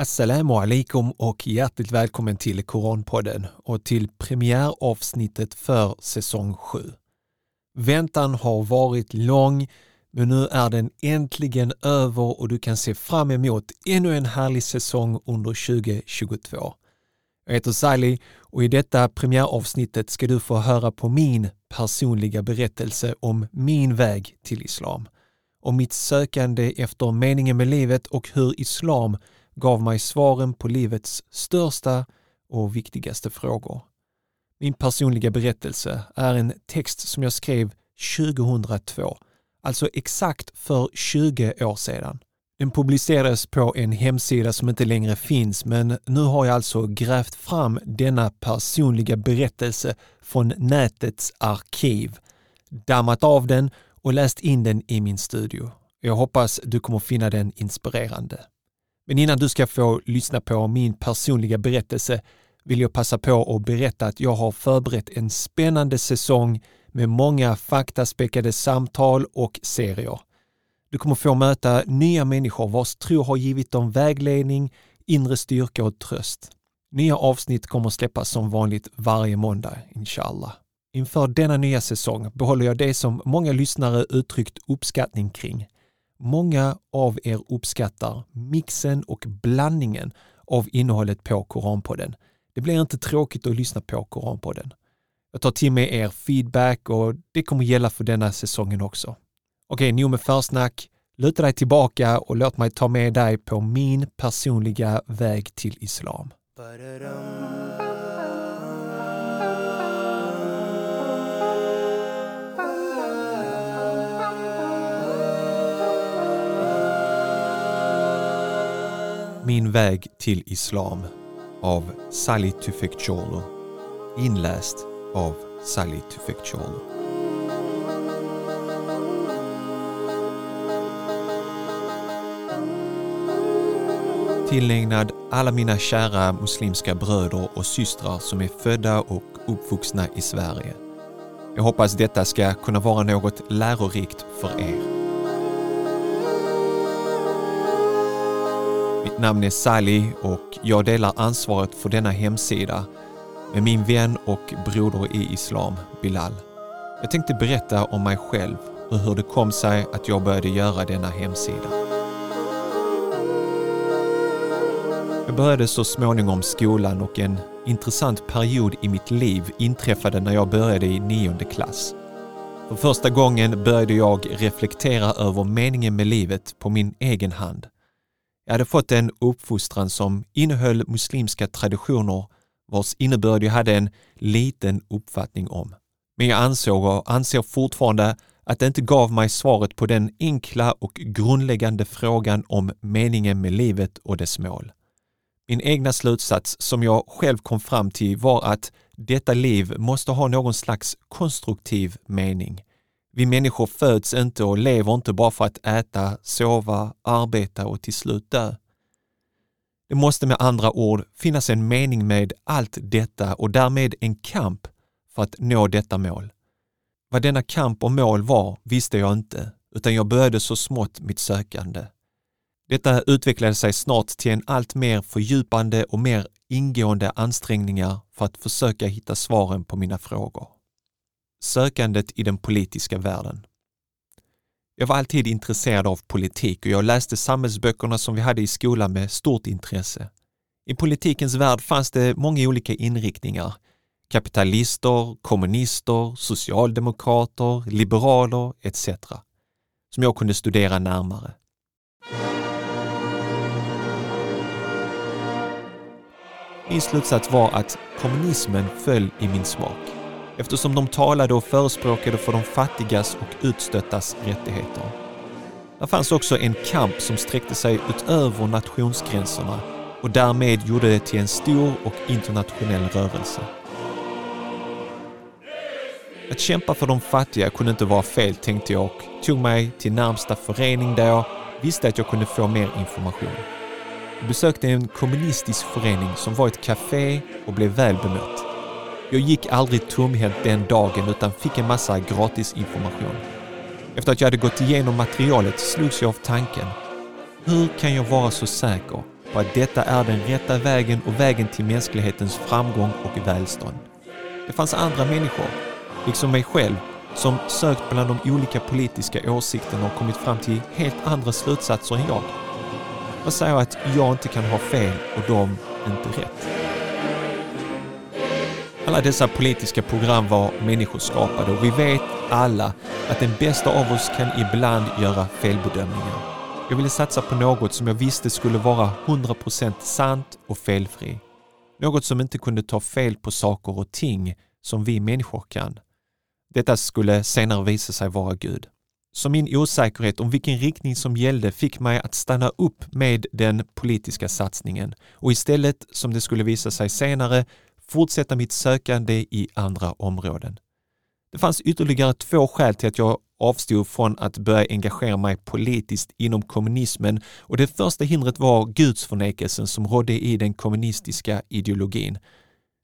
Assalamu alaikum och hjärtligt välkommen till Koranpodden och till premiäravsnittet för säsong 7. Väntan har varit lång, men nu är den äntligen över och du kan se fram emot ännu en härlig säsong under 2022. Jag heter Sally och i detta premiäravsnittet ska du få höra på min personliga berättelse om min väg till islam. Om mitt sökande efter meningen med livet och hur islam gav mig svaren på livets största och viktigaste frågor. Min personliga berättelse är en text som jag skrev 2002, alltså exakt för 20 år sedan. Den publicerades på en hemsida som inte längre finns, men nu har jag alltså grävt fram denna personliga berättelse från nätets arkiv, dammat av den och läst in den i min studio. Jag hoppas du kommer finna den inspirerande. Men innan du ska få lyssna på min personliga berättelse vill jag passa på att berätta att jag har förberett en spännande säsong med många faktaspäckade samtal och serier. Du kommer få möta nya människor vars tro har givit dem vägledning, inre styrka och tröst. Nya avsnitt kommer släppas som vanligt varje måndag, inshallah. Inför denna nya säsong behåller jag det som många lyssnare uttryckt uppskattning kring, Många av er uppskattar mixen och blandningen av innehållet på Koranpodden. Det blir inte tråkigt att lyssna på Koranpodden. Jag tar till mig er feedback och det kommer gälla för denna säsongen också. Okej, nog med försnack. Luta dig tillbaka och låt mig ta med dig på min personliga väg till Islam. Min väg till Islam av Sally Tufekciolo Inläst av Sally Tufekciolo. Tillägnad alla mina kära muslimska bröder och systrar som är födda och uppvuxna i Sverige. Jag hoppas detta ska kunna vara något lärorikt för er. Mitt namn är Sally och jag delar ansvaret för denna hemsida med min vän och broder i Islam, Bilal. Jag tänkte berätta om mig själv och hur det kom sig att jag började göra denna hemsida. Jag började så småningom skolan och en intressant period i mitt liv inträffade när jag började i nionde klass. För första gången började jag reflektera över meningen med livet på min egen hand. Jag hade fått en uppfostran som innehöll muslimska traditioner vars innebörd jag hade en liten uppfattning om. Men jag ansåg och anser fortfarande att det inte gav mig svaret på den enkla och grundläggande frågan om meningen med livet och dess mål. Min egna slutsats som jag själv kom fram till var att detta liv måste ha någon slags konstruktiv mening. Vi människor föds inte och lever inte bara för att äta, sova, arbeta och till slut dö. Det måste med andra ord finnas en mening med allt detta och därmed en kamp för att nå detta mål. Vad denna kamp och mål var visste jag inte, utan jag började så smått mitt sökande. Detta utvecklade sig snart till en allt mer fördjupande och mer ingående ansträngningar för att försöka hitta svaren på mina frågor sökandet i den politiska världen. Jag var alltid intresserad av politik och jag läste samhällsböckerna som vi hade i skolan med stort intresse. I politikens värld fanns det många olika inriktningar. Kapitalister, kommunister, socialdemokrater, liberaler etc. som jag kunde studera närmare. Min slutsats var att kommunismen föll i min smak eftersom de talade och förespråkade för de fattigas och utstöttas rättigheter. Det fanns också en kamp som sträckte sig utöver nationsgränserna och därmed gjorde det till en stor och internationell rörelse. Att kämpa för de fattiga kunde inte vara fel tänkte jag och tog mig till närmsta förening där jag visste att jag kunde få mer information. Jag besökte en kommunistisk förening som var ett café och blev väl bemött. Jag gick aldrig tomhänt den dagen utan fick en massa gratis information. Efter att jag hade gått igenom materialet slogs jag av tanken. Hur kan jag vara så säker på att detta är den rätta vägen och vägen till mänsklighetens framgång och välstånd. Det fanns andra människor, liksom mig själv, som sökt bland de olika politiska åsikterna och kommit fram till helt andra slutsatser än jag. Vad säger att jag inte kan ha fel och de inte rätt? Alla dessa politiska program var människoskapade och vi vet alla att den bästa av oss kan ibland göra felbedömningar. Jag ville satsa på något som jag visste skulle vara 100% sant och felfri. Något som inte kunde ta fel på saker och ting som vi människor kan. Detta skulle senare visa sig vara Gud. Så min osäkerhet om vilken riktning som gällde fick mig att stanna upp med den politiska satsningen och istället, som det skulle visa sig senare, fortsätta mitt sökande i andra områden. Det fanns ytterligare två skäl till att jag avstod från att börja engagera mig politiskt inom kommunismen och det första hindret var gudsförnekelsen som rådde i den kommunistiska ideologin.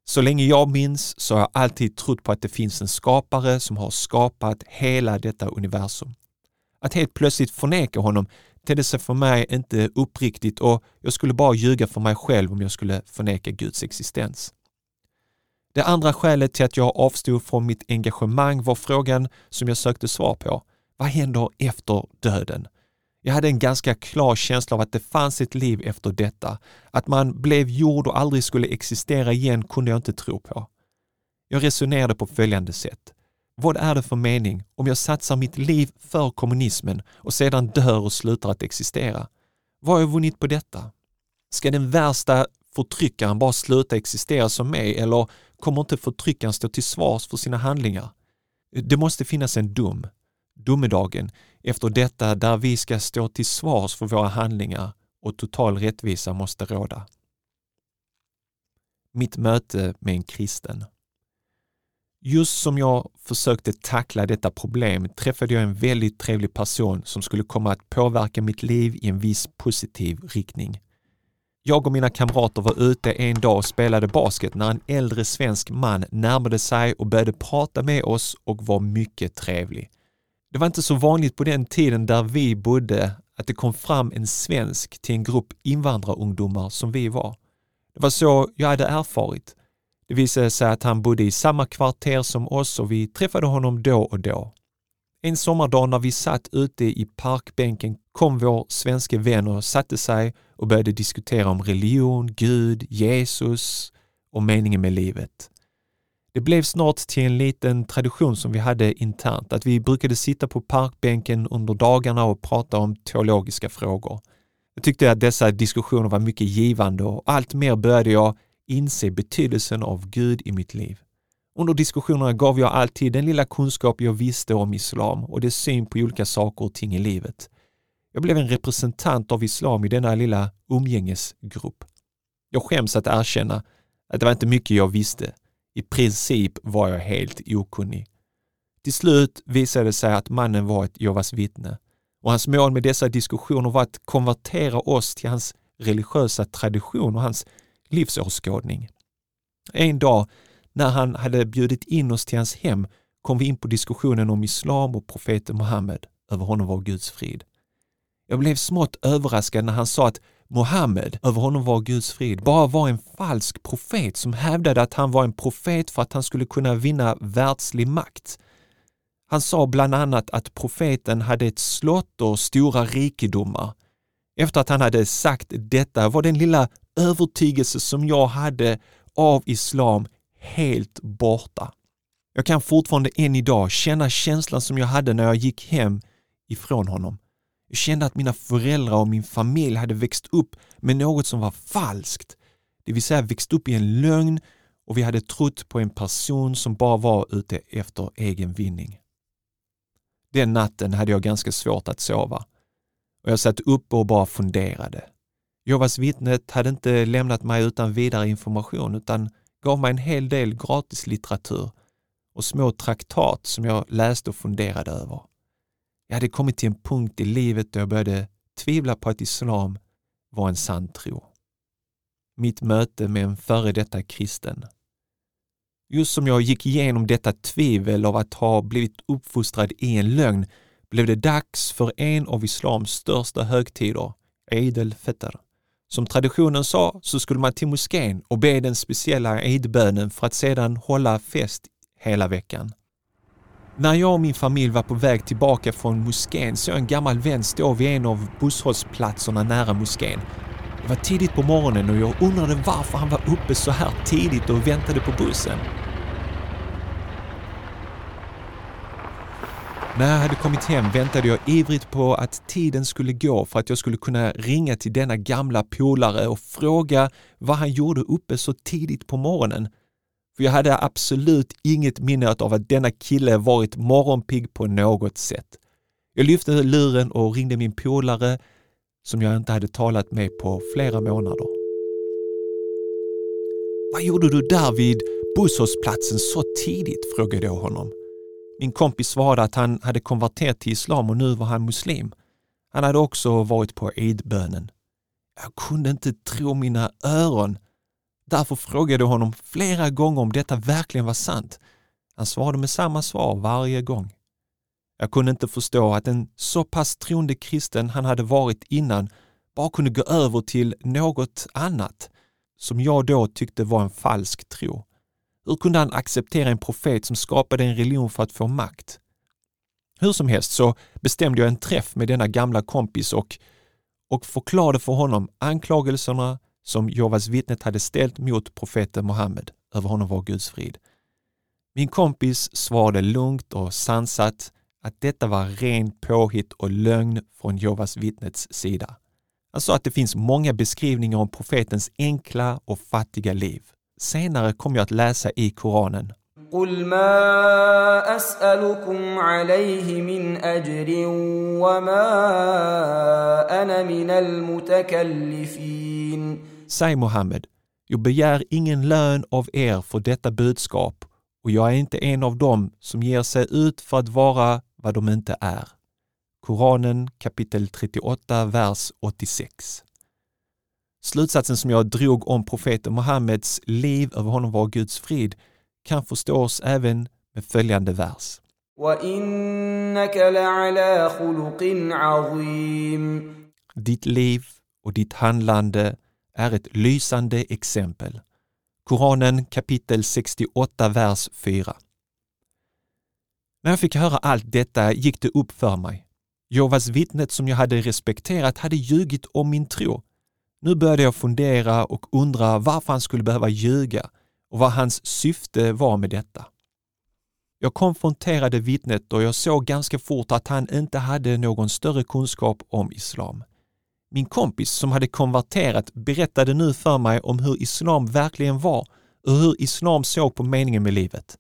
Så länge jag minns så har jag alltid trott på att det finns en skapare som har skapat hela detta universum. Att helt plötsligt förneka honom tedde sig för mig inte uppriktigt och jag skulle bara ljuga för mig själv om jag skulle förneka Guds existens. Det andra skälet till att jag avstod från mitt engagemang var frågan som jag sökte svar på. Vad händer efter döden? Jag hade en ganska klar känsla av att det fanns ett liv efter detta. Att man blev jord och aldrig skulle existera igen kunde jag inte tro på. Jag resonerade på följande sätt. Vad är det för mening om jag satsar mitt liv för kommunismen och sedan dör och slutar att existera? Vad har jag vunnit på detta? Ska den värsta förtryckaren bara sluta existera som mig eller kommer inte förtryckaren stå till svars för sina handlingar? Det måste finnas en dom, domedagen, efter detta där vi ska stå till svars för våra handlingar och total rättvisa måste råda. Mitt möte med en kristen. Just som jag försökte tackla detta problem träffade jag en väldigt trevlig person som skulle komma att påverka mitt liv i en viss positiv riktning. Jag och mina kamrater var ute en dag och spelade basket när en äldre svensk man närmade sig och började prata med oss och var mycket trevlig. Det var inte så vanligt på den tiden där vi bodde att det kom fram en svensk till en grupp invandrarungdomar som vi var. Det var så jag hade erfarit. Det visade sig att han bodde i samma kvarter som oss och vi träffade honom då och då. En sommardag när vi satt ute i parkbänken kom vår svenska vän och satte sig och började diskutera om religion, Gud, Jesus och meningen med livet. Det blev snart till en liten tradition som vi hade internt, att vi brukade sitta på parkbänken under dagarna och prata om teologiska frågor. Jag tyckte att dessa diskussioner var mycket givande och allt mer började jag inse betydelsen av Gud i mitt liv. Under diskussionerna gav jag alltid den lilla kunskap jag visste om islam och dess syn på olika saker och ting i livet. Jag blev en representant av islam i denna lilla umgängesgrupp. Jag skäms att erkänna att det var inte mycket jag visste. I princip var jag helt okunnig. Till slut visade det sig att mannen var ett Jehovas vittne och hans mål med dessa diskussioner var att konvertera oss till hans religiösa tradition och hans livsåskådning. En dag när han hade bjudit in oss till hans hem kom vi in på diskussionen om islam och profeten Muhammed. Över honom var Guds frid. Jag blev smått överraskad när han sa att Muhammed, över honom var Guds frid, bara var en falsk profet som hävdade att han var en profet för att han skulle kunna vinna världslig makt. Han sa bland annat att profeten hade ett slott och stora rikedomar. Efter att han hade sagt detta var den lilla övertygelse som jag hade av islam helt borta. Jag kan fortfarande än idag känna känslan som jag hade när jag gick hem ifrån honom. Jag kände att mina föräldrar och min familj hade växt upp med något som var falskt. Det vill säga växt upp i en lögn och vi hade trott på en person som bara var ute efter egen vinning. Den natten hade jag ganska svårt att sova och jag satt uppe och bara funderade. Jehovas vittnet hade inte lämnat mig utan vidare information utan gav mig en hel del gratislitteratur och små traktat som jag läste och funderade över. Jag hade kommit till en punkt i livet då jag började tvivla på att islam var en sann tro. Mitt möte med en före detta kristen. Just som jag gick igenom detta tvivel av att ha blivit uppfostrad i en lögn blev det dags för en av islams största högtider, Eid el-Fitr, som traditionen sa så skulle man till moskén och be den speciella eidbönen för att sedan hålla fest hela veckan. När jag och min familj var på väg tillbaka från moskén såg jag en gammal vän stå vid en av busshållplatserna nära moskén. Det var tidigt på morgonen och jag undrade varför han var uppe så här tidigt och väntade på bussen. När jag hade kommit hem väntade jag ivrigt på att tiden skulle gå för att jag skulle kunna ringa till denna gamla polare och fråga vad han gjorde uppe så tidigt på morgonen. För jag hade absolut inget minne av att denna kille varit morgonpigg på något sätt. Jag lyfte luren och ringde min polare som jag inte hade talat med på flera månader. Vad gjorde du där vid busshållplatsen så tidigt? frågade jag honom. Min kompis svarade att han hade konverterat till islam och nu var han muslim. Han hade också varit på eidbönen. Jag kunde inte tro mina öron. Därför frågade jag honom flera gånger om detta verkligen var sant. Han svarade med samma svar varje gång. Jag kunde inte förstå att en så pass troende kristen han hade varit innan bara kunde gå över till något annat som jag då tyckte var en falsk tro. Hur kunde han acceptera en profet som skapade en religion för att få makt? Hur som helst så bestämde jag en träff med denna gamla kompis och, och förklarade för honom anklagelserna som Jehovas vittnet hade ställt mot profeten Muhammed. Över honom var Guds frid. Min kompis svarade lugnt och sansat att detta var ren påhitt och lögn från Jehovas vittnets sida. Han sa att det finns många beskrivningar om profetens enkla och fattiga liv Senare kom jag att läsa i Koranen. قل ما أسألكم عليه من أجر وما أنا من المتكلفين Säg Muhammed, jag begär ingen lön av er för detta budskap och jag är inte en av dem som ger sig ut för att vara vad de inte är. Koranen kapitel 38, vers 86. Slutsatsen som jag drog om profeten Muhammeds liv över honom var Guds frid kan förstås även med följande vers. Ditt liv och ditt handlande är ett lysande exempel. Koranen kapitel 68, vers 4. När jag fick höra allt detta gick det upp för mig. Jovas vittnet som jag hade respekterat hade ljugit om min tro. Nu började jag fundera och undra varför han skulle behöva ljuga och vad hans syfte var med detta. Jag konfronterade vittnet och jag såg ganska fort att han inte hade någon större kunskap om islam. Min kompis som hade konverterat berättade nu för mig om hur islam verkligen var och hur islam såg på meningen med livet.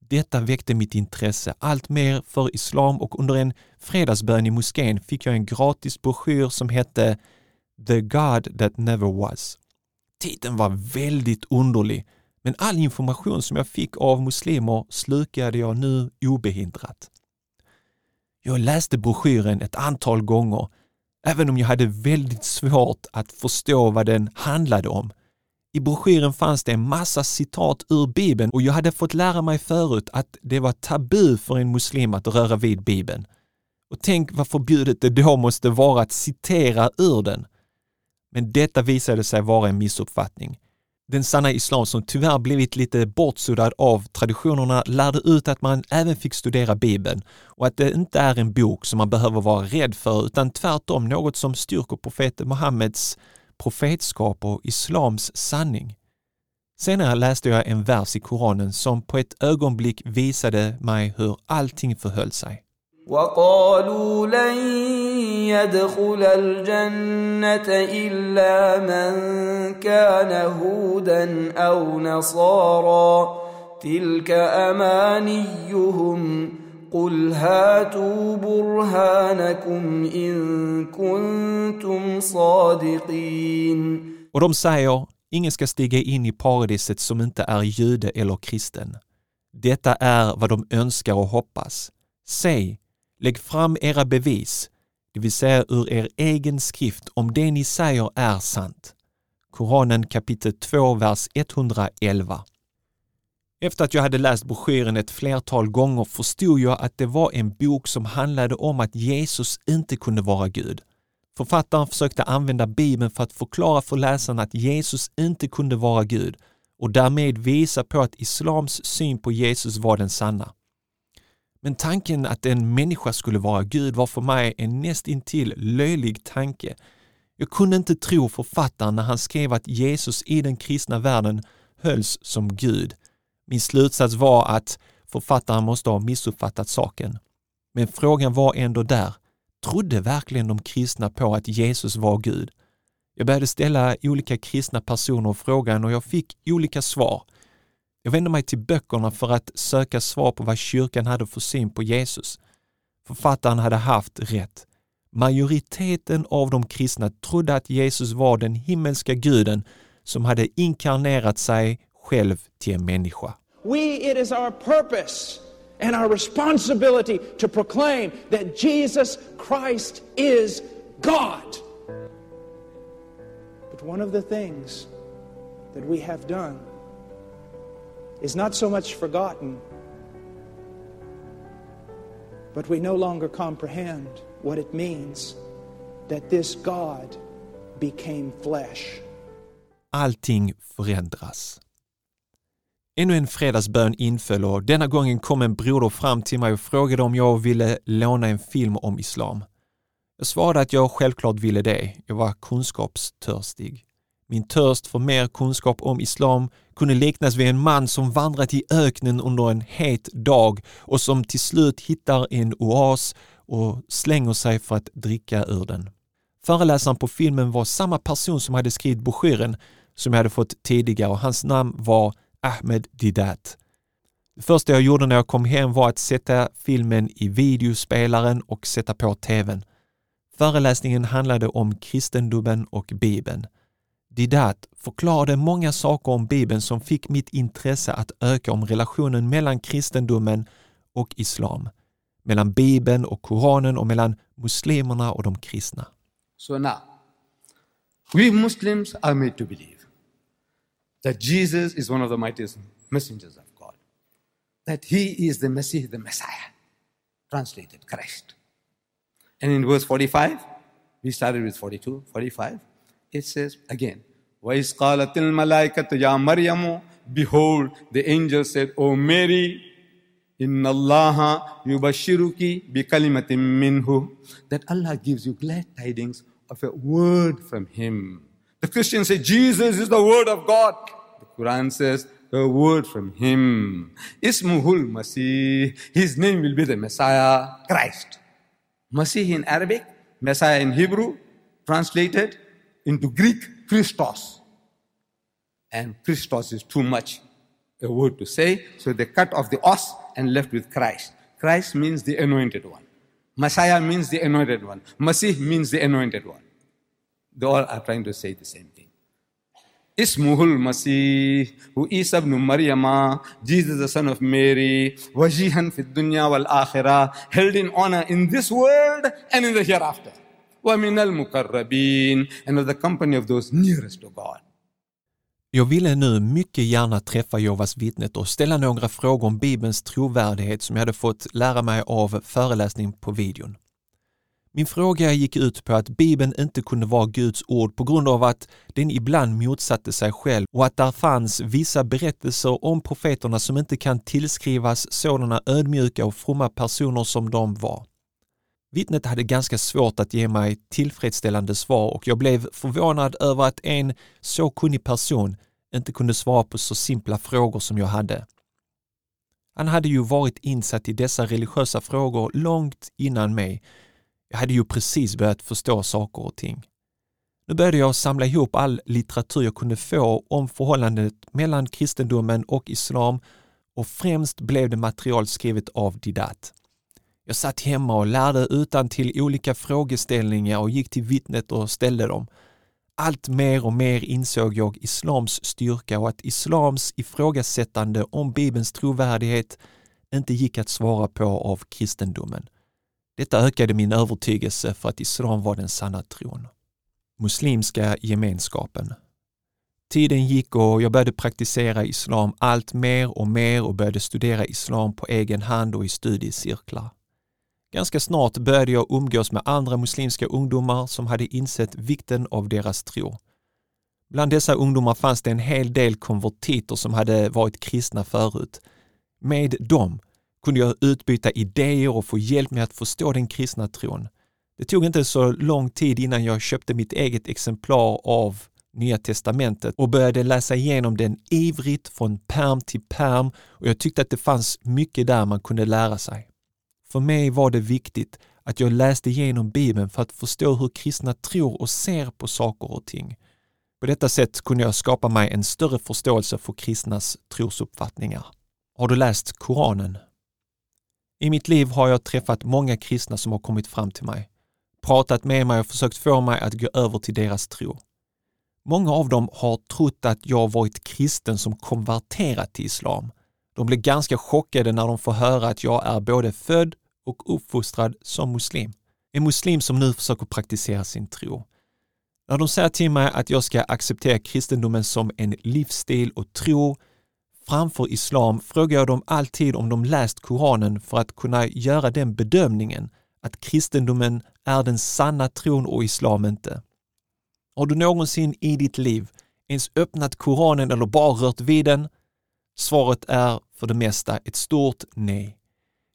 Detta väckte mitt intresse allt mer för islam och under en fredagsbön i moskén fick jag en gratis broschyr som hette The God That Never Was. Titeln var väldigt underlig, men all information som jag fick av muslimer slukade jag nu obehindrat. Jag läste broschyren ett antal gånger, även om jag hade väldigt svårt att förstå vad den handlade om. I broschyren fanns det en massa citat ur Bibeln och jag hade fått lära mig förut att det var tabu för en muslim att röra vid Bibeln. Och tänk vad förbjudet det då måste vara att citera ur den. Men detta visade sig vara en missuppfattning. Den sanna islam som tyvärr blivit lite bortsuddad av traditionerna lärde ut att man även fick studera Bibeln och att det inte är en bok som man behöver vara rädd för utan tvärtom något som styrker profeten Muhammeds profetskap och islams sanning. Senare läste jag en vers i Koranen som på ett ögonblick visade mig hur allting förhöll sig. وقالوا لن يدخل الجنة إلا من كان هودا أو نصارى تلك أمانيهم قل هاتوا برهانكم إن كنتم صادقين Och säger, ingen ska stiga in i paradiset som inte är jude eller kristen. Detta är vad de önskar och hoppas. Säg, Lägg fram era bevis, det vill säga ur er egen skrift, om det ni säger är sant. Koranen kapitel 2, vers 111. Efter att jag hade läst broschyren ett flertal gånger förstod jag att det var en bok som handlade om att Jesus inte kunde vara Gud. Författaren försökte använda Bibeln för att förklara för läsarna att Jesus inte kunde vara Gud och därmed visa på att islams syn på Jesus var den sanna. Men tanken att en människa skulle vara Gud var för mig en nästintill löjlig tanke. Jag kunde inte tro författaren när han skrev att Jesus i den kristna världen hölls som Gud. Min slutsats var att författaren måste ha missuppfattat saken. Men frågan var ändå där. Trodde verkligen de kristna på att Jesus var Gud? Jag började ställa olika kristna personer frågan och jag fick olika svar. Jag vände mig till böckerna för att söka svar på vad kyrkan hade för syn på Jesus. Författaren hade haft rätt. Majoriteten av de kristna trodde att Jesus var den himmelska guden som hade inkarnerat sig själv till en människa. We, it is our purpose and our responsibility to proclaim that Jesus Christ is God. But one of the things that we have done is not so much forgotten, but we no longer comprehend what it means that this God became flesh. Allting förändras. Ännu en fredagsbön inföll och denna gången kom en broder fram till mig och frågade om jag ville låna en film om islam. Jag svarade att jag självklart ville det. Jag var kunskapstörstig. Min törst för mer kunskap om islam kunde liknas vid en man som vandrat i öknen under en het dag och som till slut hittar en oas och slänger sig för att dricka ur den. Föreläsaren på filmen var samma person som hade skrivit broschyren som jag hade fått tidigare och hans namn var Ahmed Didat. Det första jag gjorde när jag kom hem var att sätta filmen i videospelaren och sätta på tvn. Föreläsningen handlade om kristendomen och Bibeln. Didat förklarade många saker om Bibeln som fick mitt intresse att öka om relationen mellan kristendomen och islam, mellan Bibeln och Koranen och mellan muslimerna och de kristna. So now, we Muslims are made to believe that Jesus is one of the mightiest messengers of God, that he is the Messiah, the Messiah, translated Christ. And in verse 45, we started with 42, 45, it says again, وَإِذْ قَالَتِ الْمَلَائِكَةُ يَا مَرْيَمُ Behold, the angel said, O Mary, إِنَّ اللَّهَ يُبَشِّرُكِ بِكَلِمَةٍ مِّنْهُ That Allah gives you glad tidings of a word from Him. The Christians say, Jesus is the word of God. The Quran says, a word from Him. Ismuhul Masih. His name will be the Messiah, Christ. Masih in Arabic, Messiah in Hebrew, translated into Greek, Christos. And Christos is too much a word to say, so they cut off the os and left with Christ. Christ means the anointed one. Messiah means the anointed one. Masih means the anointed one. They all are trying to say the same thing. Ismuhul Masih, who Isa ibn Maryama, Jesus the son of Mary, wajihan fi dunya wal akhirah, held in honor in this world and in the hereafter. وَمِنَ الْمُقَرَّبِينَ and of the company of those nearest to God. Jag ville nu mycket gärna träffa Jehovas vittnet och ställa några frågor om Bibelns trovärdighet som jag hade fått lära mig av föreläsning på videon. Min fråga gick ut på att Bibeln inte kunde vara Guds ord på grund av att den ibland motsatte sig själv och att där fanns vissa berättelser om profeterna som inte kan tillskrivas sådana ödmjuka och fromma personer som de var. Vittnet hade ganska svårt att ge mig tillfredsställande svar och jag blev förvånad över att en så kunnig person inte kunde svara på så simpla frågor som jag hade. Han hade ju varit insatt i dessa religiösa frågor långt innan mig. Jag hade ju precis börjat förstå saker och ting. Nu började jag samla ihop all litteratur jag kunde få om förhållandet mellan kristendomen och islam och främst blev det material skrivet av Didat. Jag satt hemma och lärde utan till olika frågeställningar och gick till vittnet och ställde dem. Allt mer och mer insåg jag islams styrka och att islams ifrågasättande om Bibelns trovärdighet inte gick att svara på av kristendomen. Detta ökade min övertygelse för att islam var den sanna tron. Muslimska gemenskapen. Tiden gick och jag började praktisera islam allt mer och mer och började studera islam på egen hand och i studiecirklar. Ganska snart började jag umgås med andra muslimska ungdomar som hade insett vikten av deras tro. Bland dessa ungdomar fanns det en hel del konvertiter som hade varit kristna förut. Med dem kunde jag utbyta idéer och få hjälp med att förstå den kristna tron. Det tog inte så lång tid innan jag köpte mitt eget exemplar av Nya Testamentet och började läsa igenom den ivrigt från perm till perm och jag tyckte att det fanns mycket där man kunde lära sig. För mig var det viktigt att jag läste igenom Bibeln för att förstå hur kristna tror och ser på saker och ting. På detta sätt kunde jag skapa mig en större förståelse för kristnas trosuppfattningar. Har du läst Koranen? I mitt liv har jag träffat många kristna som har kommit fram till mig, pratat med mig och försökt få mig att gå över till deras tro. Många av dem har trott att jag varit kristen som konverterat till islam. De blir ganska chockade när de får höra att jag är både född och uppfostrad som muslim. En muslim som nu försöker praktisera sin tro. När de säger till mig att jag ska acceptera kristendomen som en livsstil och tro framför islam frågar jag dem alltid om de läst Koranen för att kunna göra den bedömningen att kristendomen är den sanna tron och islam inte. Har du någonsin i ditt liv ens öppnat Koranen eller bara rört vid den? Svaret är för det mesta ett stort nej.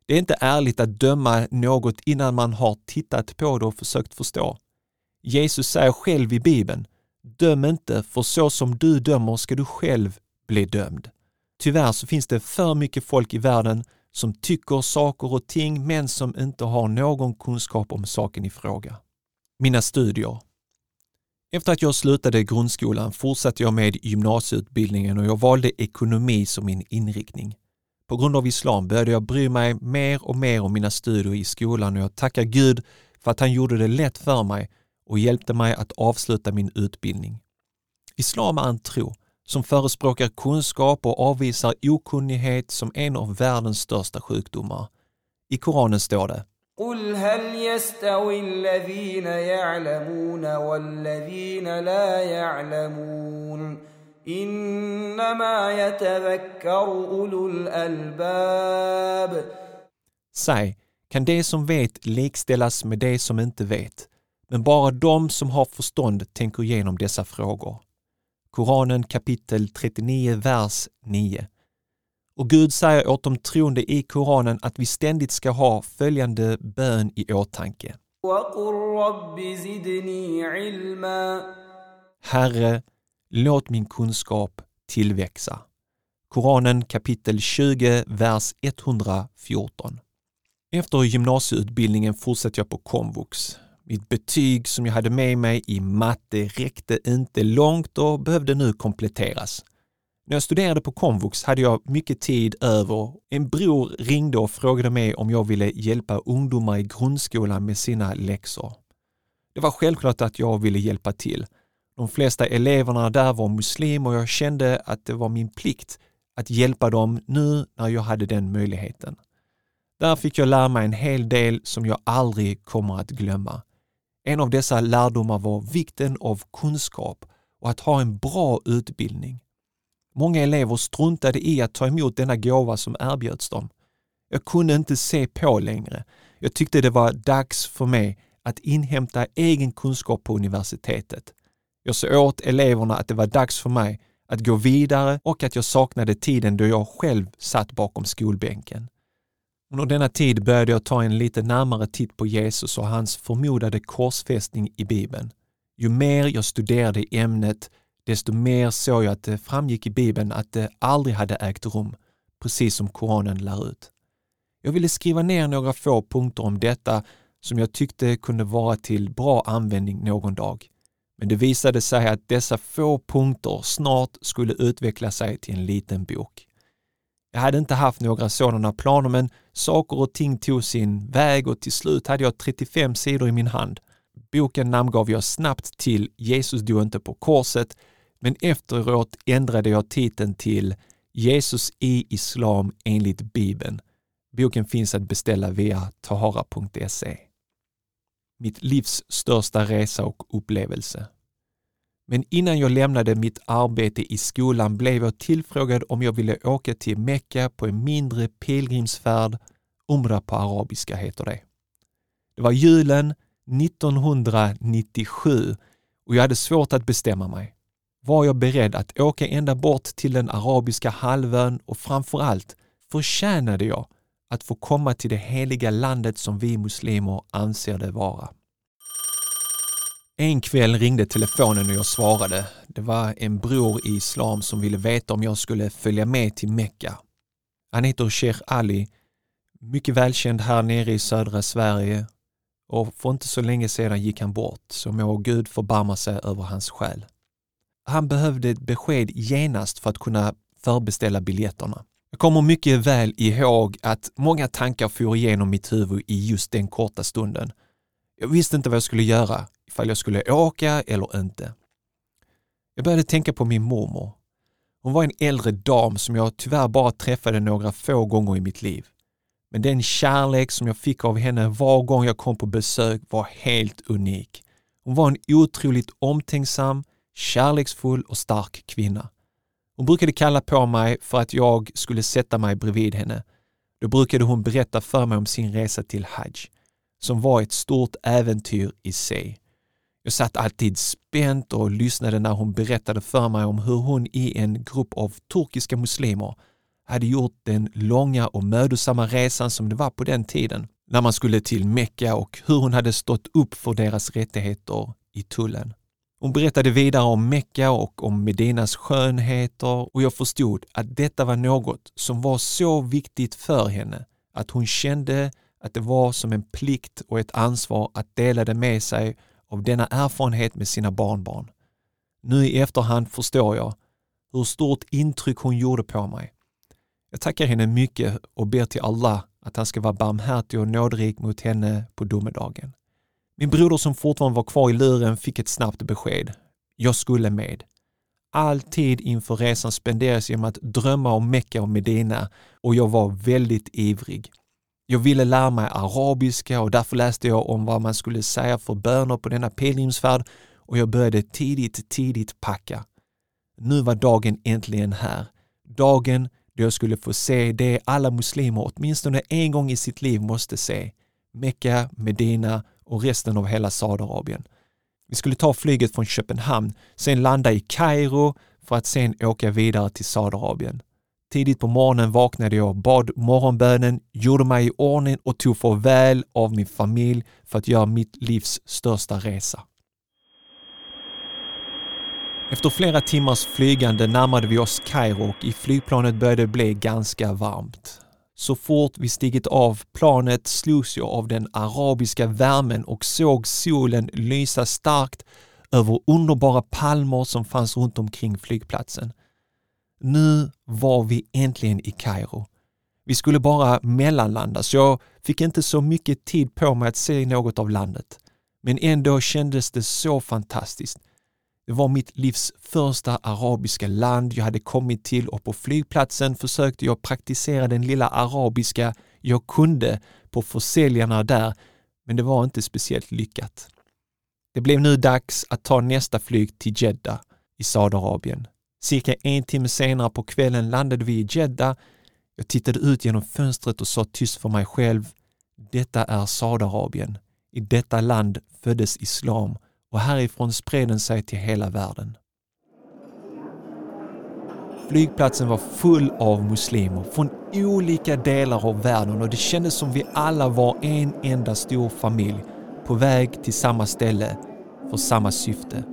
Det är inte ärligt att döma något innan man har tittat på det och försökt förstå. Jesus säger själv i Bibeln, döm inte, för så som du dömer ska du själv bli dömd. Tyvärr så finns det för mycket folk i världen som tycker saker och ting men som inte har någon kunskap om saken i fråga. Mina studier. Efter att jag slutade grundskolan fortsatte jag med gymnasieutbildningen och jag valde ekonomi som min inriktning. På grund av islam började jag bry mig mer och mer om mina studier i skolan och jag tackar Gud för att han gjorde det lätt för mig och hjälpte mig att avsluta min utbildning. Islam är en tro som förespråkar kunskap och avvisar okunnighet som en av världens största sjukdomar. I Koranen står det قل هل يستوي الذين يعلمون والذين لا يعلمون انما يتذكر اولو الالباب Säg, kan det som vet likställas med det som inte vet? Men bara de som har förstånd tänker igenom dessa frågor. Koranen kapitel 39, vers 9. Och Gud säger åt de troende i Koranen att vi ständigt ska ha följande bön i åtanke. Herre, låt min kunskap tillväxa. Koranen kapitel 20, vers 114. Efter gymnasieutbildningen fortsatte jag på komvux. Mitt betyg som jag hade med mig i matte räckte inte långt och behövde nu kompletteras. När jag studerade på komvux hade jag mycket tid över. En bror ringde och frågade mig om jag ville hjälpa ungdomar i grundskolan med sina läxor. Det var självklart att jag ville hjälpa till. De flesta eleverna där var muslimer och jag kände att det var min plikt att hjälpa dem nu när jag hade den möjligheten. Där fick jag lära mig en hel del som jag aldrig kommer att glömma. En av dessa lärdomar var vikten av kunskap och att ha en bra utbildning. Många elever struntade i att ta emot denna gåva som erbjöds dem. Jag kunde inte se på längre. Jag tyckte det var dags för mig att inhämta egen kunskap på universitetet. Jag sa åt eleverna att det var dags för mig att gå vidare och att jag saknade tiden då jag själv satt bakom skolbänken. Under denna tid började jag ta en lite närmare titt på Jesus och hans förmodade korsfästning i Bibeln. Ju mer jag studerade ämnet, desto mer såg jag att det framgick i Bibeln att det aldrig hade ägt rum, precis som Koranen lär ut. Jag ville skriva ner några få punkter om detta som jag tyckte kunde vara till bra användning någon dag. Men det visade sig att dessa få punkter snart skulle utveckla sig till en liten bok. Jag hade inte haft några sådana planer men saker och ting tog sin väg och till slut hade jag 35 sidor i min hand. Boken namngav jag snabbt till Jesus dog inte på korset men efteråt ändrade jag titeln till Jesus i Islam enligt Bibeln. Boken finns att beställa via tahara.se. Mitt livs största resa och upplevelse. Men innan jag lämnade mitt arbete i skolan blev jag tillfrågad om jag ville åka till Mecka på en mindre pilgrimsfärd. Umra på arabiska heter det. Det var julen 1997 och jag hade svårt att bestämma mig. Var jag beredd att åka ända bort till den arabiska halvön och framförallt förtjänade jag att få komma till det heliga landet som vi muslimer anser det vara. En kväll ringde telefonen och jag svarade. Det var en bror i islam som ville veta om jag skulle följa med till Mecka. Han heter Sheikh Ali, mycket välkänd här nere i södra Sverige och för inte så länge sedan gick han bort, så må Gud förbarma sig över hans själ. Han behövde ett besked genast för att kunna förbeställa biljetterna. Jag kommer mycket väl ihåg att många tankar for igenom mitt huvud i just den korta stunden. Jag visste inte vad jag skulle göra, ifall jag skulle åka eller inte. Jag började tänka på min mormor. Hon var en äldre dam som jag tyvärr bara träffade några få gånger i mitt liv. Men den kärlek som jag fick av henne var gång jag kom på besök var helt unik. Hon var en otroligt omtänksam, kärleksfull och stark kvinna. Hon brukade kalla på mig för att jag skulle sätta mig bredvid henne. Då brukade hon berätta för mig om sin resa till Hajj, som var ett stort äventyr i sig. Jag satt alltid spänt och lyssnade när hon berättade för mig om hur hon i en grupp av turkiska muslimer hade gjort den långa och mödosamma resan som det var på den tiden när man skulle till Mecka och hur hon hade stått upp för deras rättigheter i tullen. Hon berättade vidare om Mecka och om Medinas skönheter och jag förstod att detta var något som var så viktigt för henne att hon kände att det var som en plikt och ett ansvar att dela det med sig av denna erfarenhet med sina barnbarn. Nu i efterhand förstår jag hur stort intryck hon gjorde på mig. Jag tackar henne mycket och ber till Allah att han ska vara barmhärtig och nådrik mot henne på domedagen. Min broder som fortfarande var kvar i luren fick ett snabbt besked. Jag skulle med. All tid inför resan spenderades genom att drömma om Mecka och Medina och jag var väldigt ivrig. Jag ville lära mig arabiska och därför läste jag om vad man skulle säga för böner på denna pilgrimsfärd och jag började tidigt, tidigt packa. Nu var dagen äntligen här. Dagen då jag skulle få se det alla muslimer åtminstone en gång i sitt liv måste se. Mecka, Medina och resten av hela Saudiarabien. Vi skulle ta flyget från Köpenhamn, sen landa i Kairo för att sen åka vidare till Saudiarabien. Tidigt på morgonen vaknade jag, bad morgonbönen, gjorde mig i ordning och tog farväl av min familj för att göra mitt livs största resa. Efter flera timmars flygande närmade vi oss Kairo och i flygplanet började det bli ganska varmt. Så fort vi stigit av planet slogs jag av den arabiska värmen och såg solen lysa starkt över underbara palmer som fanns runt omkring flygplatsen. Nu var vi äntligen i Kairo. Vi skulle bara mellanlanda så jag fick inte så mycket tid på mig att se något av landet. Men ändå kändes det så fantastiskt. Det var mitt livs första arabiska land jag hade kommit till och på flygplatsen försökte jag praktisera den lilla arabiska jag kunde på försäljarna där, men det var inte speciellt lyckat. Det blev nu dags att ta nästa flyg till Jeddah i Saudiarabien. Cirka en timme senare på kvällen landade vi i Jeddah. Jag tittade ut genom fönstret och sa tyst för mig själv. Detta är Saudiarabien. I detta land föddes islam och härifrån spred den sig till hela världen. Flygplatsen var full av muslimer från olika delar av världen och det kändes som vi alla var en enda stor familj på väg till samma ställe för samma syfte.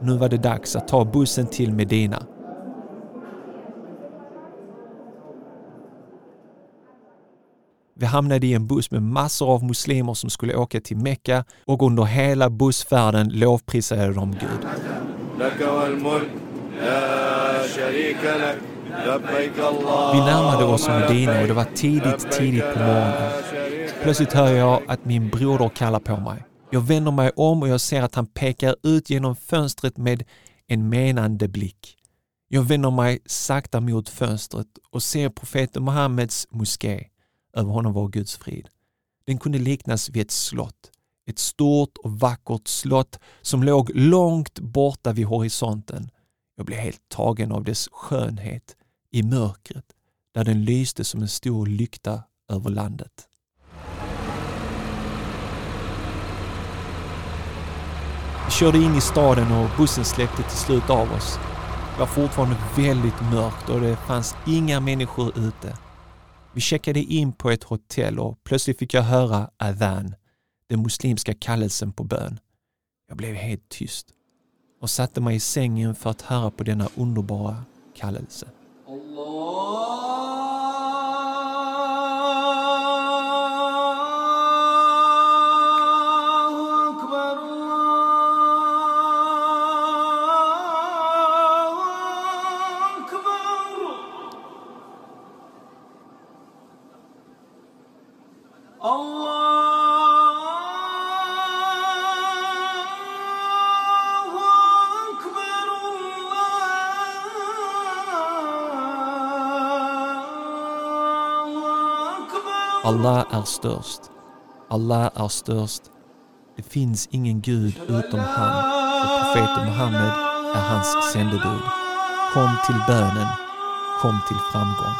Nu var det dags att ta bussen till Medina. Vi hamnade i en buss med massor av muslimer som skulle åka till Mecka och under hela bussfärden lovprisade de Gud. Vi närmade oss Medina och det var tidigt, tidigt på morgonen. Plötsligt hör jag att min broder kallar på mig. Jag vänder mig om och jag ser att han pekar ut genom fönstret med en menande blick. Jag vänder mig sakta mot fönstret och ser profeten Muhammeds moské. Över honom var Guds frid. Den kunde liknas vid ett slott. Ett stort och vackert slott som låg långt borta vid horisonten. Jag blev helt tagen av dess skönhet i mörkret där den lyste som en stor lykta över landet. Vi körde in i staden och bussen släppte till slut av oss. Det var fortfarande väldigt mörkt och det fanns inga människor ute. Vi checkade in på ett hotell och plötsligt fick jag höra adhan, den muslimska kallelsen på bön. Jag blev helt tyst och satte mig i sängen för att höra på denna underbara kallelse. Allah är störst. Allah är störst. Det finns ingen Gud utom han och profeten Muhammed är hans sändebud. Kom till bönen. Kom till framgång.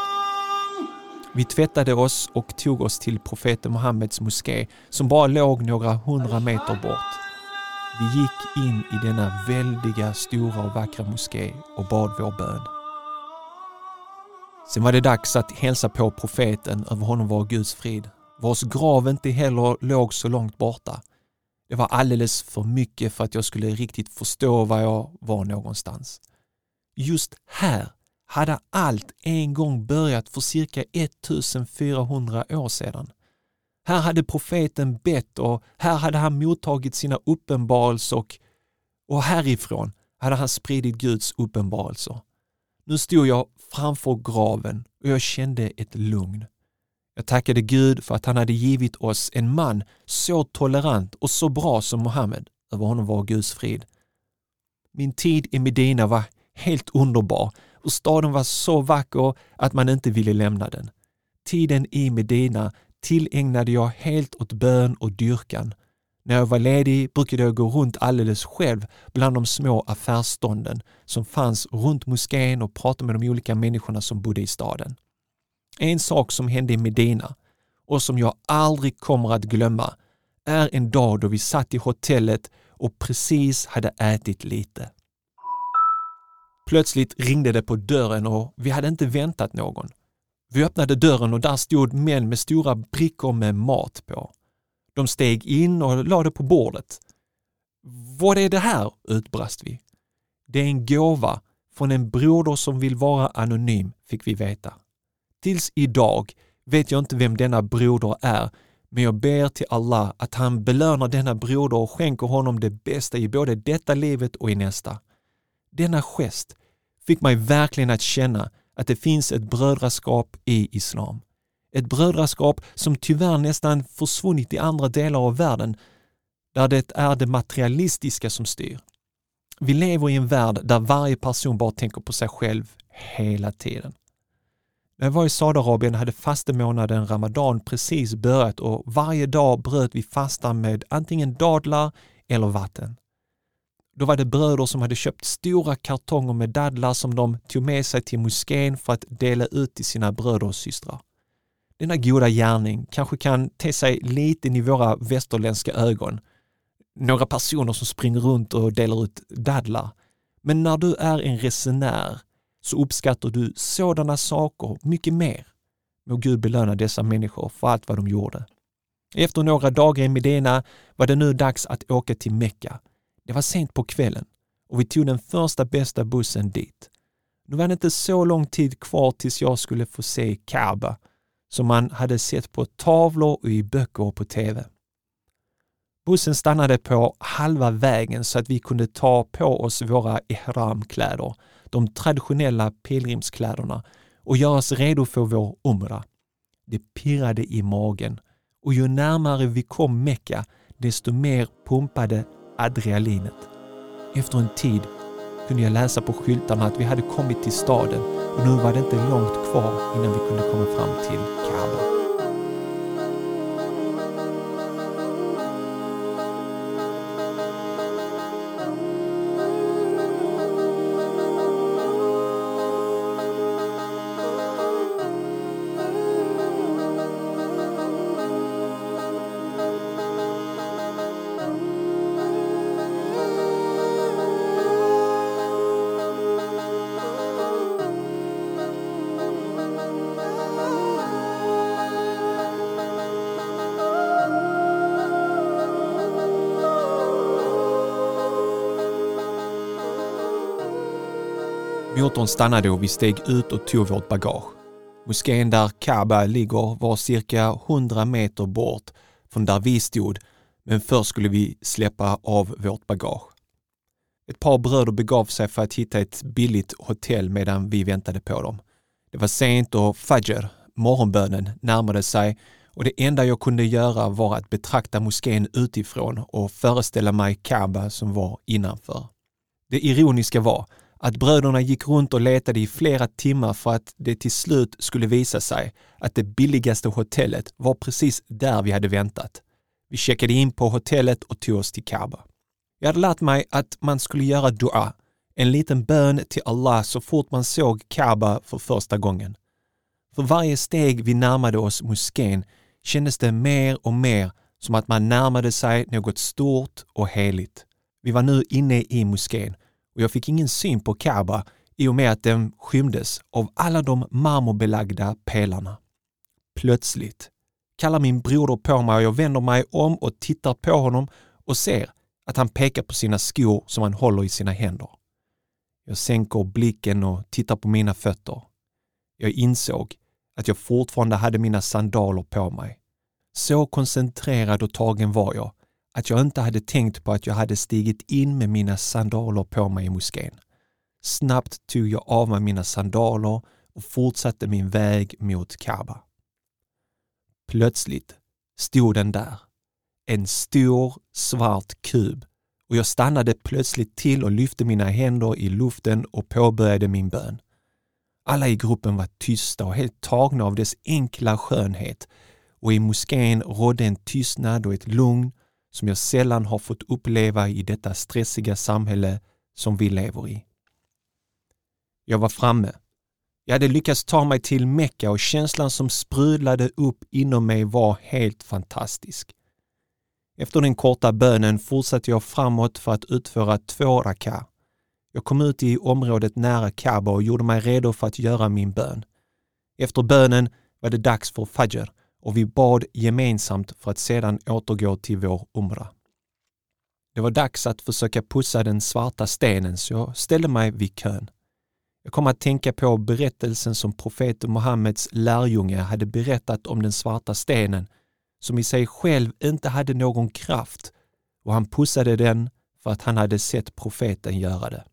Vi tvättade oss och tog oss till profeten Muhammeds moské som bara låg några hundra meter bort. Vi gick in i denna väldiga, stora och vackra moské och bad vår bön. Sen var det dags att hälsa på profeten, över honom var Guds frid, vars grav inte heller låg så långt borta. Det var alldeles för mycket för att jag skulle riktigt förstå var jag var någonstans. Just här hade allt en gång börjat för cirka 1400 år sedan. Här hade profeten bett och här hade han mottagit sina uppenbarelser och, och härifrån hade han spridit Guds uppenbarelser. Nu stod jag framför graven och jag kände ett lugn. Jag tackade Gud för att han hade givit oss en man så tolerant och så bra som Mohammed. Över honom var Guds frid. Min tid i Medina var helt underbar och staden var så vacker att man inte ville lämna den. Tiden i Medina tillägnade jag helt åt bön och dyrkan. När jag var ledig brukade jag gå runt alldeles själv bland de små affärsstånden som fanns runt moskén och prata med de olika människorna som bodde i staden. En sak som hände i Medina och som jag aldrig kommer att glömma är en dag då vi satt i hotellet och precis hade ätit lite. Plötsligt ringde det på dörren och vi hade inte väntat någon. Vi öppnade dörren och där stod män med stora brickor med mat på. De steg in och lade på bordet. Vad är det här? utbrast vi. Det är en gåva från en broder som vill vara anonym, fick vi veta. Tills idag vet jag inte vem denna broder är, men jag ber till Allah att han belönar denna broder och skänker honom det bästa i både detta livet och i nästa. Denna gest fick mig verkligen att känna att det finns ett brödraskap i islam. Ett brödraskap som tyvärr nästan försvunnit i andra delar av världen där det är det materialistiska som styr. Vi lever i en värld där varje person bara tänker på sig själv hela tiden. När jag var i Saudiarabien hade fastemånaden Ramadan precis börjat och varje dag bröt vi fastan med antingen dadlar eller vatten. Då var det bröder som hade köpt stora kartonger med dadlar som de tog med sig till moskén för att dela ut till sina bröder och systrar. Denna goda gärning kanske kan te sig liten i våra västerländska ögon. Några personer som springer runt och delar ut dadlar. Men när du är en resenär så uppskattar du sådana saker mycket mer. Må Gud belöna dessa människor för allt vad de gjorde. Efter några dagar i Medina var det nu dags att åka till Mekka. Det var sent på kvällen och vi tog den första bästa bussen dit. Nu var det inte så lång tid kvar tills jag skulle få se Kaaba som man hade sett på tavlor och i böcker och på TV. Bussen stannade på halva vägen så att vi kunde ta på oss våra ihramkläder, de traditionella pilgrimskläderna och göra oss redo för vår umra. Det pirrade i magen och ju närmare vi kom Mecka desto mer pumpade adrenalinet. Efter en tid kunde jag läsa på skyltarna att vi hade kommit till staden och nu var det inte långt kvar innan vi kunde komma fram till Kaaba. Motorn stannade och vi steg ut och tog vårt bagage. Moskén där Kaaba ligger var cirka 100 meter bort från där vi stod, men först skulle vi släppa av vårt bagage. Ett par bröder begav sig för att hitta ett billigt hotell medan vi väntade på dem. Det var sent och Fajr, morgonbönen, närmade sig och det enda jag kunde göra var att betrakta moskén utifrån och föreställa mig Kaaba som var innanför. Det ironiska var att bröderna gick runt och letade i flera timmar för att det till slut skulle visa sig att det billigaste hotellet var precis där vi hade väntat. Vi checkade in på hotellet och tog oss till Kaaba. Jag hade lärt mig att man skulle göra dua, en liten bön till Allah så fort man såg Kaaba för första gången. För varje steg vi närmade oss moskén kändes det mer och mer som att man närmade sig något stort och heligt. Vi var nu inne i moskén och jag fick ingen syn på Kaaba i och med att den skymdes av alla de marmorbelagda pelarna. Plötsligt kallar min broder på mig och jag vänder mig om och tittar på honom och ser att han pekar på sina skor som han håller i sina händer. Jag sänker blicken och tittar på mina fötter. Jag insåg att jag fortfarande hade mina sandaler på mig. Så koncentrerad och tagen var jag att jag inte hade tänkt på att jag hade stigit in med mina sandaler på mig i moskén. Snabbt tog jag av mig mina sandaler och fortsatte min väg mot Kaaba. Plötsligt stod den där. En stor svart kub och jag stannade plötsligt till och lyfte mina händer i luften och påbörjade min bön. Alla i gruppen var tysta och helt tagna av dess enkla skönhet och i moskén rådde en tystnad och ett lugn som jag sällan har fått uppleva i detta stressiga samhälle som vi lever i. Jag var framme. Jag hade lyckats ta mig till Mecka och känslan som sprudlade upp inom mig var helt fantastisk. Efter den korta bönen fortsatte jag framåt för att utföra två raka. Jag kom ut i området nära Kaaba och gjorde mig redo för att göra min bön. Efter bönen var det dags för Fajr och vi bad gemensamt för att sedan återgå till vår umra. Det var dags att försöka pussa den svarta stenen så jag ställde mig vid kön. Jag kom att tänka på berättelsen som profeten Muhammeds lärjunge hade berättat om den svarta stenen som i sig själv inte hade någon kraft och han pussade den för att han hade sett profeten göra det.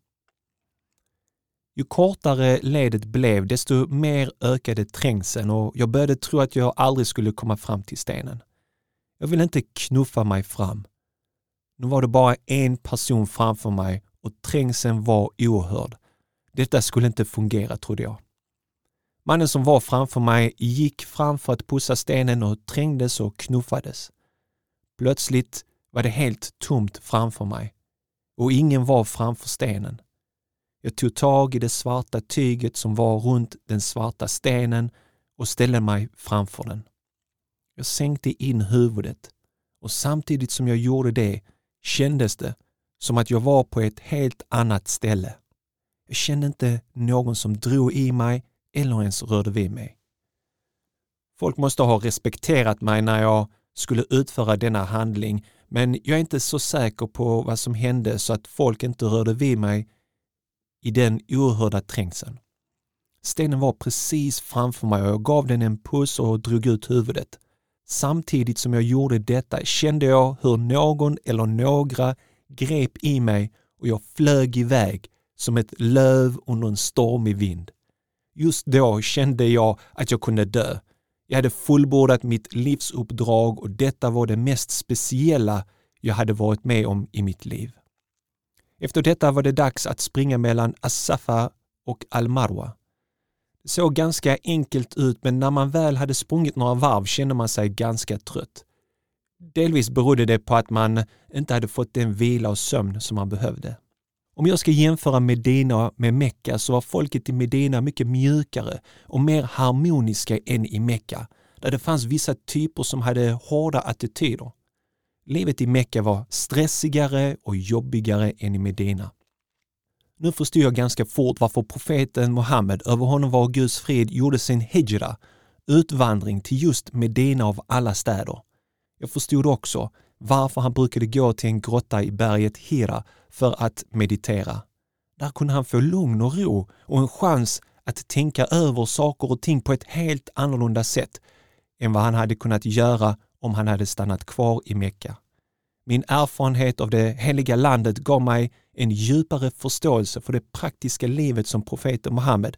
Ju kortare ledet blev, desto mer ökade trängseln och jag började tro att jag aldrig skulle komma fram till stenen. Jag ville inte knuffa mig fram. Nu var det bara en person framför mig och trängseln var oerhörd. Detta skulle inte fungera, trodde jag. Mannen som var framför mig gick fram för att pussa stenen och trängdes och knuffades. Plötsligt var det helt tomt framför mig och ingen var framför stenen. Jag tog tag i det svarta tyget som var runt den svarta stenen och ställde mig framför den. Jag sänkte in huvudet och samtidigt som jag gjorde det kändes det som att jag var på ett helt annat ställe. Jag kände inte någon som drog i mig eller ens rörde vid mig. Folk måste ha respekterat mig när jag skulle utföra denna handling men jag är inte så säker på vad som hände så att folk inte rörde vid mig i den oerhörda trängseln. Stenen var precis framför mig och jag gav den en puss och drog ut huvudet. Samtidigt som jag gjorde detta kände jag hur någon eller några grep i mig och jag flög iväg som ett löv under en stormig vind. Just då kände jag att jag kunde dö. Jag hade fullbordat mitt livsuppdrag och detta var det mest speciella jag hade varit med om i mitt liv. Efter detta var det dags att springa mellan Asafa och Al-Marwa. Det såg ganska enkelt ut men när man väl hade sprungit några varv kände man sig ganska trött. Delvis berodde det på att man inte hade fått den vila och sömn som man behövde. Om jag ska jämföra Medina med Mekka så var folket i Medina mycket mjukare och mer harmoniska än i Mekka, där det fanns vissa typer som hade hårda attityder. Livet i Mekka var stressigare och jobbigare än i Medina. Nu förstod jag ganska fort varför profeten Muhammed, över honom var Guds frid, gjorde sin hijra, utvandring till just Medina av alla städer. Jag förstod också varför han brukade gå till en grotta i berget Hira för att meditera. Där kunde han få lugn och ro och en chans att tänka över saker och ting på ett helt annorlunda sätt än vad han hade kunnat göra om han hade stannat kvar i Mekka. Min erfarenhet av det heliga landet gav mig en djupare förståelse för det praktiska livet som profeten Muhammed,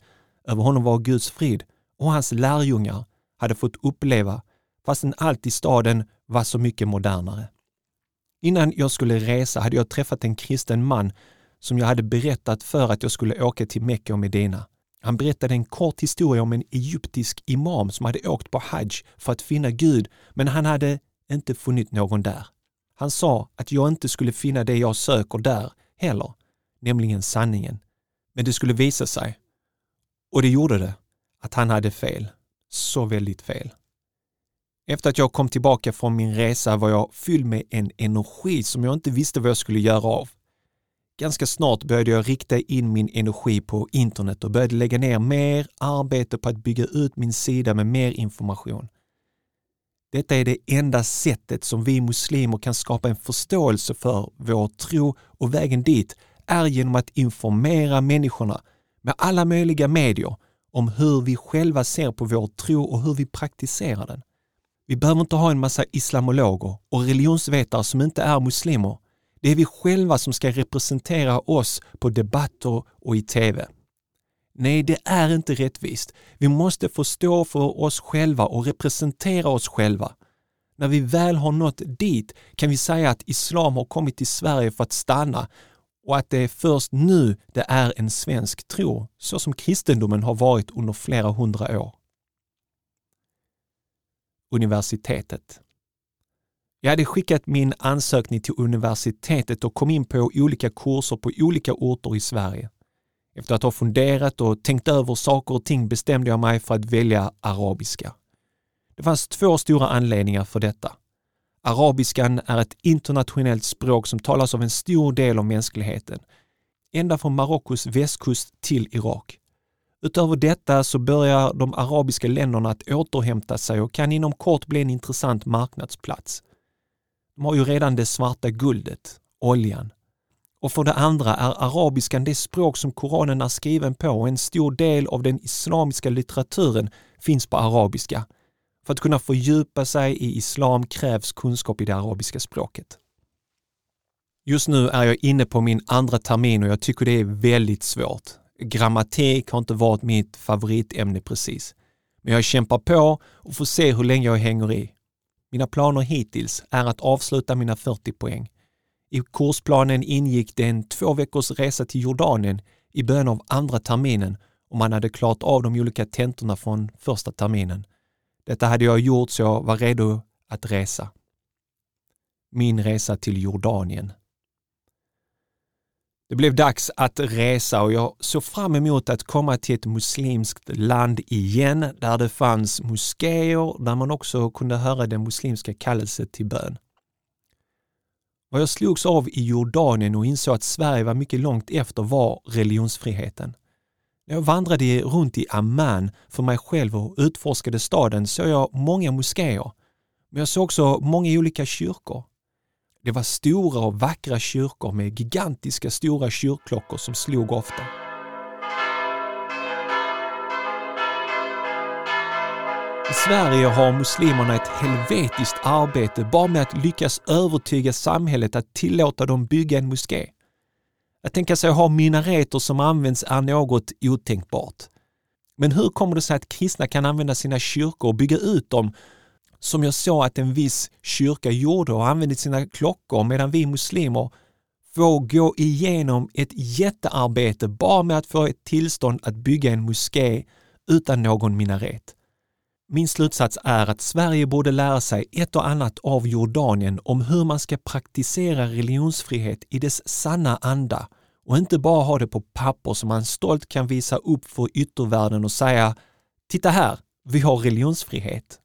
över honom var Guds frid, och hans lärjungar hade fått uppleva fastän allt i staden var så mycket modernare. Innan jag skulle resa hade jag träffat en kristen man som jag hade berättat för att jag skulle åka till Mecka och Medina. Han berättade en kort historia om en egyptisk imam som hade åkt på hajj för att finna Gud, men han hade inte funnit någon där. Han sa att jag inte skulle finna det jag söker där heller, nämligen sanningen. Men det skulle visa sig. Och det gjorde det, att han hade fel. Så väldigt fel. Efter att jag kom tillbaka från min resa var jag fylld med en energi som jag inte visste vad jag skulle göra av. Ganska snart började jag rikta in min energi på internet och började lägga ner mer arbete på att bygga ut min sida med mer information. Detta är det enda sättet som vi muslimer kan skapa en förståelse för vår tro och vägen dit är genom att informera människorna med alla möjliga medier om hur vi själva ser på vår tro och hur vi praktiserar den. Vi behöver inte ha en massa islamologer och religionsvetare som inte är muslimer. Det är vi själva som ska representera oss på debatter och i TV. Nej, det är inte rättvist. Vi måste få stå för oss själva och representera oss själva. När vi väl har nått dit kan vi säga att islam har kommit till Sverige för att stanna och att det är först nu det är en svensk tro, så som kristendomen har varit under flera hundra år. Universitetet. Jag hade skickat min ansökning till universitetet och kom in på olika kurser på olika orter i Sverige. Efter att ha funderat och tänkt över saker och ting bestämde jag mig för att välja arabiska. Det fanns två stora anledningar för detta. Arabiskan är ett internationellt språk som talas av en stor del av mänskligheten, ända från Marockos västkust till Irak. Utöver detta så börjar de arabiska länderna att återhämta sig och kan inom kort bli en intressant marknadsplats. De har ju redan det svarta guldet, oljan. Och för det andra är arabiskan det språk som Koranen är skriven på och en stor del av den islamiska litteraturen finns på arabiska. För att kunna fördjupa sig i islam krävs kunskap i det arabiska språket. Just nu är jag inne på min andra termin och jag tycker det är väldigt svårt. Grammatik har inte varit mitt favoritämne precis. Men jag kämpar på och får se hur länge jag hänger i. Mina planer hittills är att avsluta mina 40 poäng. I kursplanen ingick det en två veckors resa till Jordanien i början av andra terminen om man hade klarat av de olika tentorna från första terminen. Detta hade jag gjort så jag var redo att resa. Min resa till Jordanien. Det blev dags att resa och jag såg fram emot att komma till ett muslimskt land igen där det fanns moskéer där man också kunde höra den muslimska kallelsen till bön. Vad jag slogs av i Jordanien och insåg att Sverige var mycket långt efter var religionsfriheten. När jag vandrade runt i Amman för mig själv och utforskade staden såg jag många moskéer. Men jag såg också många olika kyrkor. Det var stora och vackra kyrkor med gigantiska stora kyrkklockor som slog ofta. I Sverige har muslimerna ett helvetiskt arbete bara med att lyckas övertyga samhället att tillåta dem bygga en moské. Att tänka sig att ha minareter som används är något otänkbart. Men hur kommer det sig att kristna kan använda sina kyrkor och bygga ut dem som jag såg att en viss kyrka gjorde och använde sina klockor medan vi muslimer får gå igenom ett jättearbete bara med att få ett tillstånd att bygga en moské utan någon minaret. Min slutsats är att Sverige borde lära sig ett och annat av Jordanien om hur man ska praktisera religionsfrihet i dess sanna anda och inte bara ha det på papper som man stolt kan visa upp för yttervärlden och säga Titta här, vi har religionsfrihet.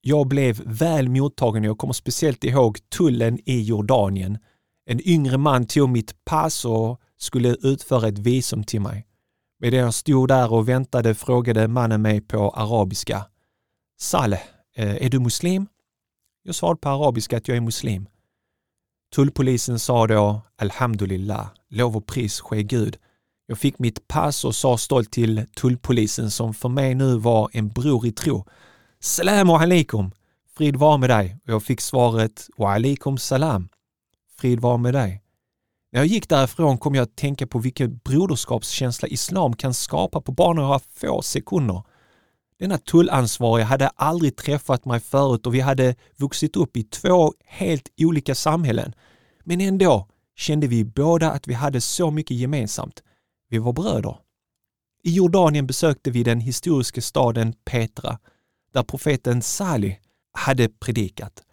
Jag blev väl mottagen och jag kommer speciellt ihåg tullen i Jordanien. En yngre man tog mitt pass och skulle utföra ett visum till mig. Medan jag stod där och väntade frågade mannen mig på arabiska. Saleh, eh, är du muslim? Jag svarade på arabiska att jag är muslim. Tullpolisen sa då Alhamdulillah, lov och pris ske Gud. Jag fick mitt pass och sa stolt till tullpolisen som för mig nu var en bror i tro. Salam alaikum! Frid var med dig. Och jag fick svaret och alaikum salam. Frid var med dig. När jag gick därifrån kom jag att tänka på vilken broderskapskänsla islam kan skapa på bara några få sekunder. Denna tullansvariga hade aldrig träffat mig förut och vi hade vuxit upp i två helt olika samhällen. Men ändå kände vi båda att vi hade så mycket gemensamt. Vi var bröder. I Jordanien besökte vi den historiska staden Petra, där profeten Salih hade predikat.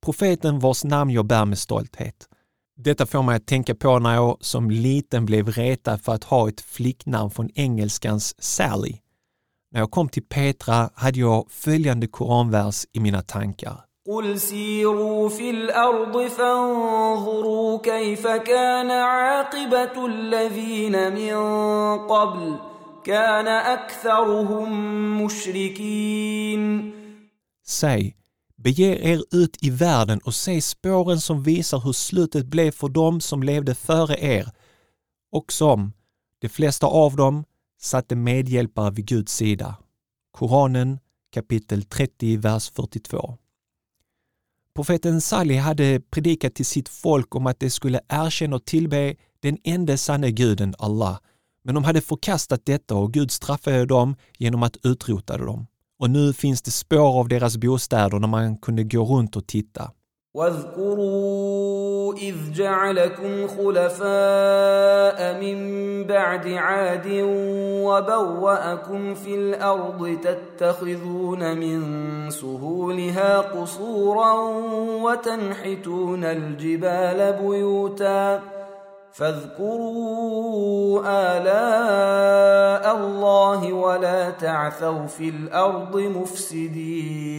Profeten vars namn jag bär med stolthet. Detta får mig att tänka på när jag som liten blev retad för att ha ett flicknamn från engelskans Sally. När jag kom till Petra hade jag följande koranvers i mina tankar. قل سيروا في الارض فانظروا كيف كان عاقبه الذين من قبل كان اكثرهم مشركين Säg, bege er ut i världen och se spåren som visar hur slutet blev för dem som levde före er och som, de flesta av dem, satte medhjälpare vid Guds sida. Koranen kapitel 30, vers 42. Profeten Salih hade predikat till sitt folk om att de skulle erkänna och tillbe den enda sanne guden Allah. Men de hade förkastat detta och Gud straffade dem genom att utrota dem. Och nu finns det spår av deras bostäder när man kunde gå runt och titta. واذكروا اذ جعلكم خلفاء من بعد عاد وبواكم في الأرض تتخذون من سهولها قصورا وتنحتون الجبال بيوتا فاذكروا الاء الله ولا تعثوا في الارض مفسدين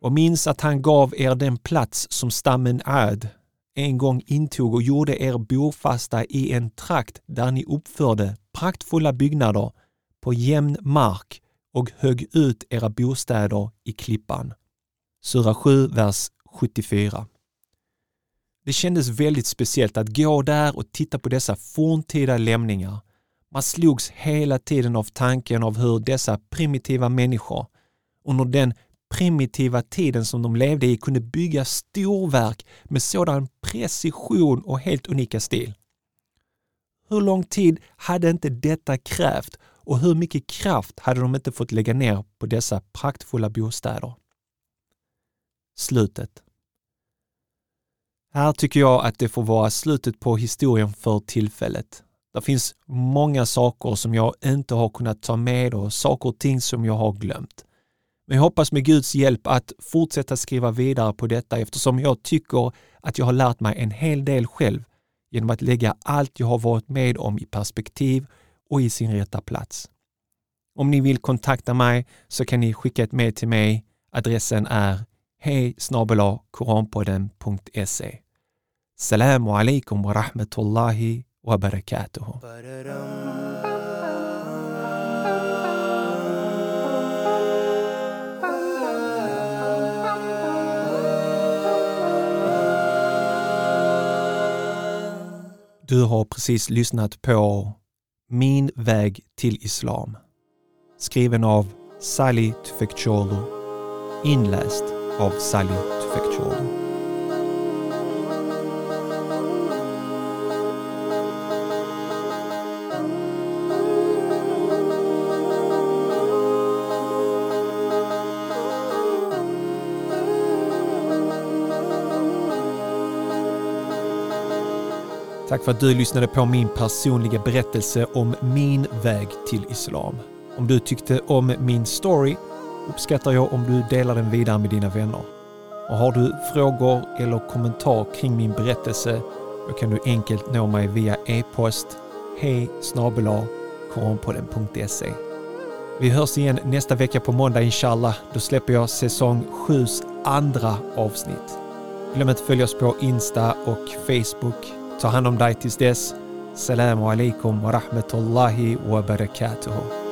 och minns att han gav er den plats som stammen Ad en gång intog och gjorde er bofasta i en trakt där ni uppförde praktfulla byggnader på jämn mark och högg ut era bostäder i klippan. Sura 7, vers 74. Det kändes väldigt speciellt att gå där och titta på dessa forntida lämningar. Man slogs hela tiden av tanken av hur dessa primitiva människor under den primitiva tiden som de levde i kunde bygga storverk med sådan precision och helt unika stil. Hur lång tid hade inte detta krävt och hur mycket kraft hade de inte fått lägga ner på dessa praktfulla bostäder? Slutet. Här tycker jag att det får vara slutet på historien för tillfället. Det finns många saker som jag inte har kunnat ta med och saker och ting som jag har glömt. Men jag hoppas med Guds hjälp att fortsätta skriva vidare på detta eftersom jag tycker att jag har lärt mig en hel del själv genom att lägga allt jag har varit med om i perspektiv och i sin rätta plats. Om ni vill kontakta mig så kan ni skicka ett mejl till mig. Adressen är hej koranpodden.se السلام alaikum ورحمة الله wa. Du har precis lyssnat på Min väg till Islam. Skriven av Sally Tufekcioglu. Inläst av Sally Tufekcioglu. Tack för att du lyssnade på min personliga berättelse om min väg till Islam. Om du tyckte om min story uppskattar jag om du delar den vidare med dina vänner. Och har du frågor eller kommentar kring min berättelse då kan du enkelt nå mig via e-post hej koranpodden.se Vi hörs igen nästa vecka på måndag inshallah. Då släpper jag säsong 7s andra avsnitt. Glöm inte att följa oss på Insta och Facebook Ta hand om dig tills dess. Salam alaikum wa rahmatullahi wa barakatuhu.